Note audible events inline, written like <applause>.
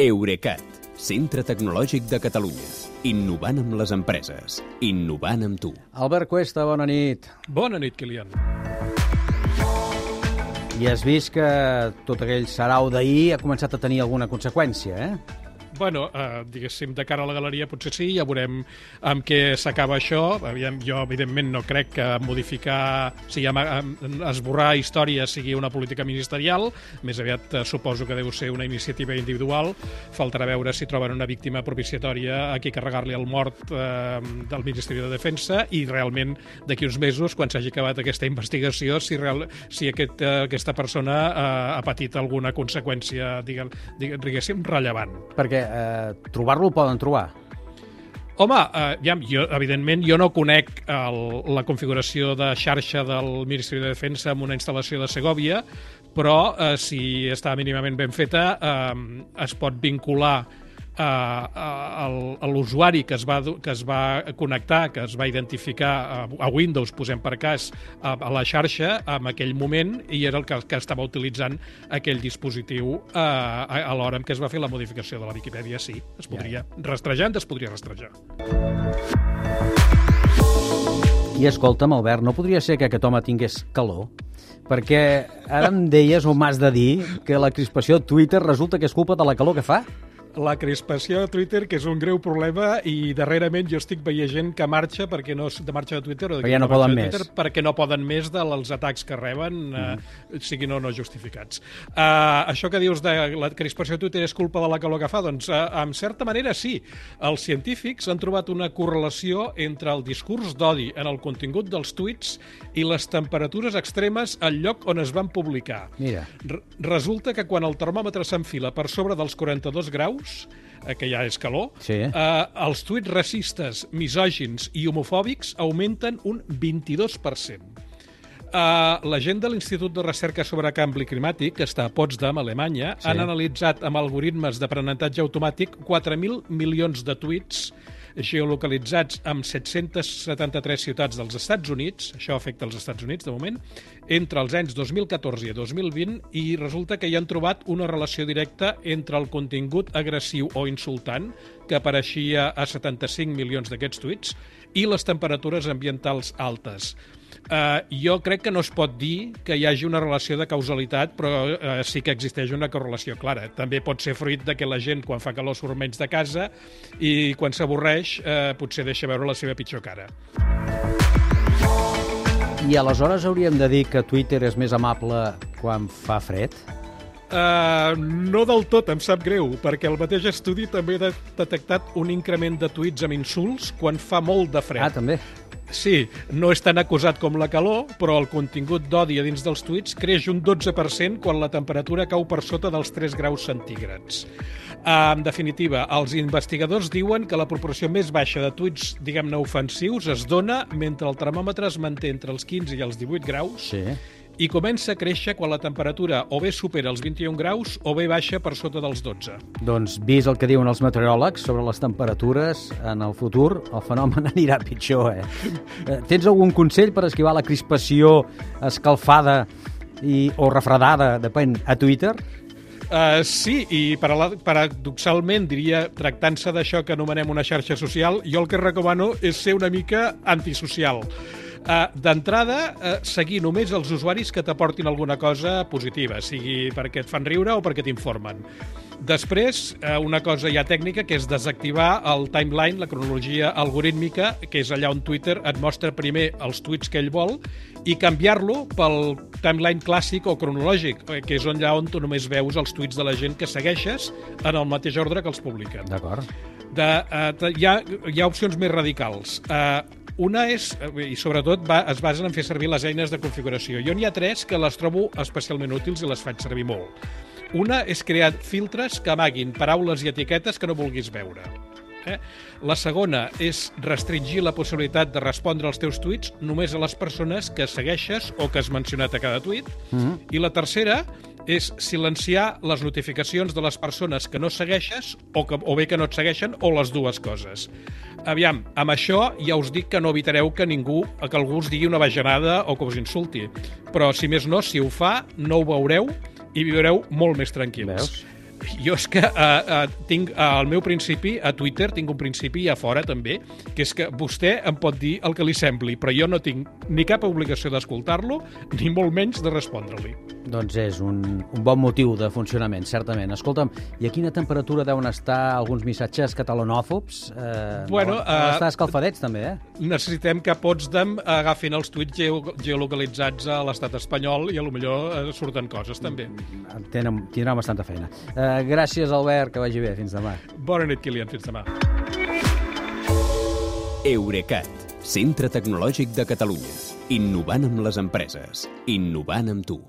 Eurecat, centre tecnològic de Catalunya. Innovant amb les empreses. Innovant amb tu. Albert Cuesta, bona nit. Bona nit, Kilian. I has vist que tot aquell sarau d'ahir ha començat a tenir alguna conseqüència, eh? Bueno, eh, diguéssim, de cara a la galeria potser sí, ja veurem amb què s'acaba això. Aviam, jo, evidentment, no crec que modificar, o sigui, esborrar història sigui una política ministerial, més aviat eh, suposo que deu ser una iniciativa individual. Faltarà veure si troben una víctima propiciatòria a qui carregar-li el mort eh, del Ministeri de Defensa i realment d'aquí uns mesos, quan s'hagi acabat aquesta investigació, si, real, si aquest, eh, aquesta persona eh, ha patit alguna conseqüència, diguéssim, rellevant. Perquè eh, trobar-lo poden trobar? Home, eh, ja, jo, evidentment, jo no conec el, la configuració de xarxa del Ministeri de Defensa amb una instal·lació de Segovia, però eh, si està mínimament ben feta eh, es pot vincular a l'usuari que, es va, que es va connectar, que es va identificar a, a Windows, posem per cas, a, a la xarxa en aquell moment i era el que, que estava utilitzant aquell dispositiu a, a, a l'hora en què es va fer la modificació de la Viquipèdia. Sí, es podria ja. rastrejar, es podria rastrejar. I escolta'm, Albert, no podria ser que aquest home tingués calor? Perquè ara em deies o m'has de dir que la crispació de Twitter resulta que és culpa de la calor que fa? La crispació de Twitter, que és un greu problema, i darrerament jo estic veient gent que marxa perquè no de marxa de Twitter o de ja no poden més. Twitter, perquè no poden més dels atacs que reben, mm. eh, siguin o no justificats. Uh, això que dius de la crispació de Twitter és culpa de la calor que fa, doncs uh, en certa manera sí. Els científics han trobat una correlació entre el discurs d'odi en el contingut dels tuits i les temperatures extremes al lloc on es van publicar. Mira. R resulta que quan el termòmetre s'enfila per sobre dels 42 graus, graus, eh, que ja és calor, sí. eh, els tuits racistes, misògins i homofòbics augmenten un 22%. Uh, la gent de l'Institut de Recerca sobre Canvi Climàtic, que està a Potsdam, Alemanya, sí. han analitzat amb algoritmes d'aprenentatge automàtic 4.000 milions de tuits geolocalitzats amb 773 ciutats dels Estats Units, això afecta els Estats Units de moment, entre els anys 2014 i 2020 i resulta que hi han trobat una relació directa entre el contingut agressiu o insultant, que apareixia a 75 milions d'aquests tuits, i les temperatures ambientals altes. Uh, jo crec que no es pot dir que hi hagi una relació de causalitat, però uh, sí que existeix una correlació clara. També pot ser fruit de que la gent, quan fa calor, surt menys de casa i quan s'avorreix, uh, potser deixa veure la seva pitjor cara. I aleshores hauríem de dir que Twitter és més amable quan fa fred? Uh, no del tot, em sap greu, perquè el mateix estudi també ha detectat un increment de tuits amb insults quan fa molt de fred. Ah, també. Sí, no és tan acusat com la calor, però el contingut d'odi a dins dels tuits creix un 12% quan la temperatura cau per sota dels 3 graus centígrads. Uh, en definitiva, els investigadors diuen que la proporció més baixa de tuits, diguem-ne, ofensius es dona mentre el termòmetre es manté entre els 15 i els 18 graus sí i comença a créixer quan la temperatura o bé supera els 21 graus o bé baixa per sota dels 12. Doncs, vist el que diuen els meteoròlegs sobre les temperatures, en el futur el fenomen <laughs> anirà pitjor, eh? eh? Tens algun consell per esquivar la crispació escalfada i, o refredada, depèn, a Twitter? Uh, sí, i paradoxalment, diria, tractant-se d'això que anomenem una xarxa social, jo el que recomano és ser una mica antisocial. Uh, D'entrada, uh, seguir només els usuaris que t'aportin alguna cosa positiva, sigui perquè et fan riure o perquè t'informen. Després, uh, una cosa ja tècnica, que és desactivar el timeline, la cronologia algorítmica, que és allà on Twitter et mostra primer els tuits que ell vol, i canviar-lo pel timeline clàssic o cronològic, que és allà on tu només veus els tuits de la gent que segueixes en el mateix ordre que els publiquen. D'acord. De, uh, hi, ha, hi ha opcions més radicals. Uh, una és, eh, i sobretot va, es basen en fer servir les eines de configuració. Jo n'hi ha tres que les trobo especialment útils i les faig servir molt. Una és crear filtres que amaguin paraules i etiquetes que no vulguis veure. Eh? La segona és restringir la possibilitat de respondre als teus tuits només a les persones que segueixes o que has mencionat a cada tuit. Mm -hmm. I la tercera és silenciar les notificacions de les persones que no segueixes o, que, o bé que no et segueixen o les dues coses. Aviam, amb això ja us dic que no evitareu que ningú, que algú us digui una bajanada o que us insulti. Però, si més no, si ho fa, no ho veureu i viureu molt més tranquils. Veus? Jo és que uh, uh, tinc uh, al meu principi, a Twitter, tinc un principi i a fora també, que és que vostè em pot dir el que li sembli, però jo no tinc ni cap obligació d'escoltar-lo, ni molt menys de respondre-li. Doncs és un, un bon motiu de funcionament, certament. Escolta'm, i a quina temperatura deuen estar alguns missatges catalanòfobs? Eh, Bueno, no, no eh, estar escalfadets, també, eh? Necessitem que a Potsdam agafin els tuits geo geolocalitzats a l'estat espanyol i a lo millor eh, surten coses també. Tenen, tindran bastanta feina. Eh, gràcies, Albert, que vagi bé. Fins demà. Bona nit, Kilian. Fins demà. Eurecat, centre tecnològic de Catalunya. Innovant amb les empreses. Innovant amb tu.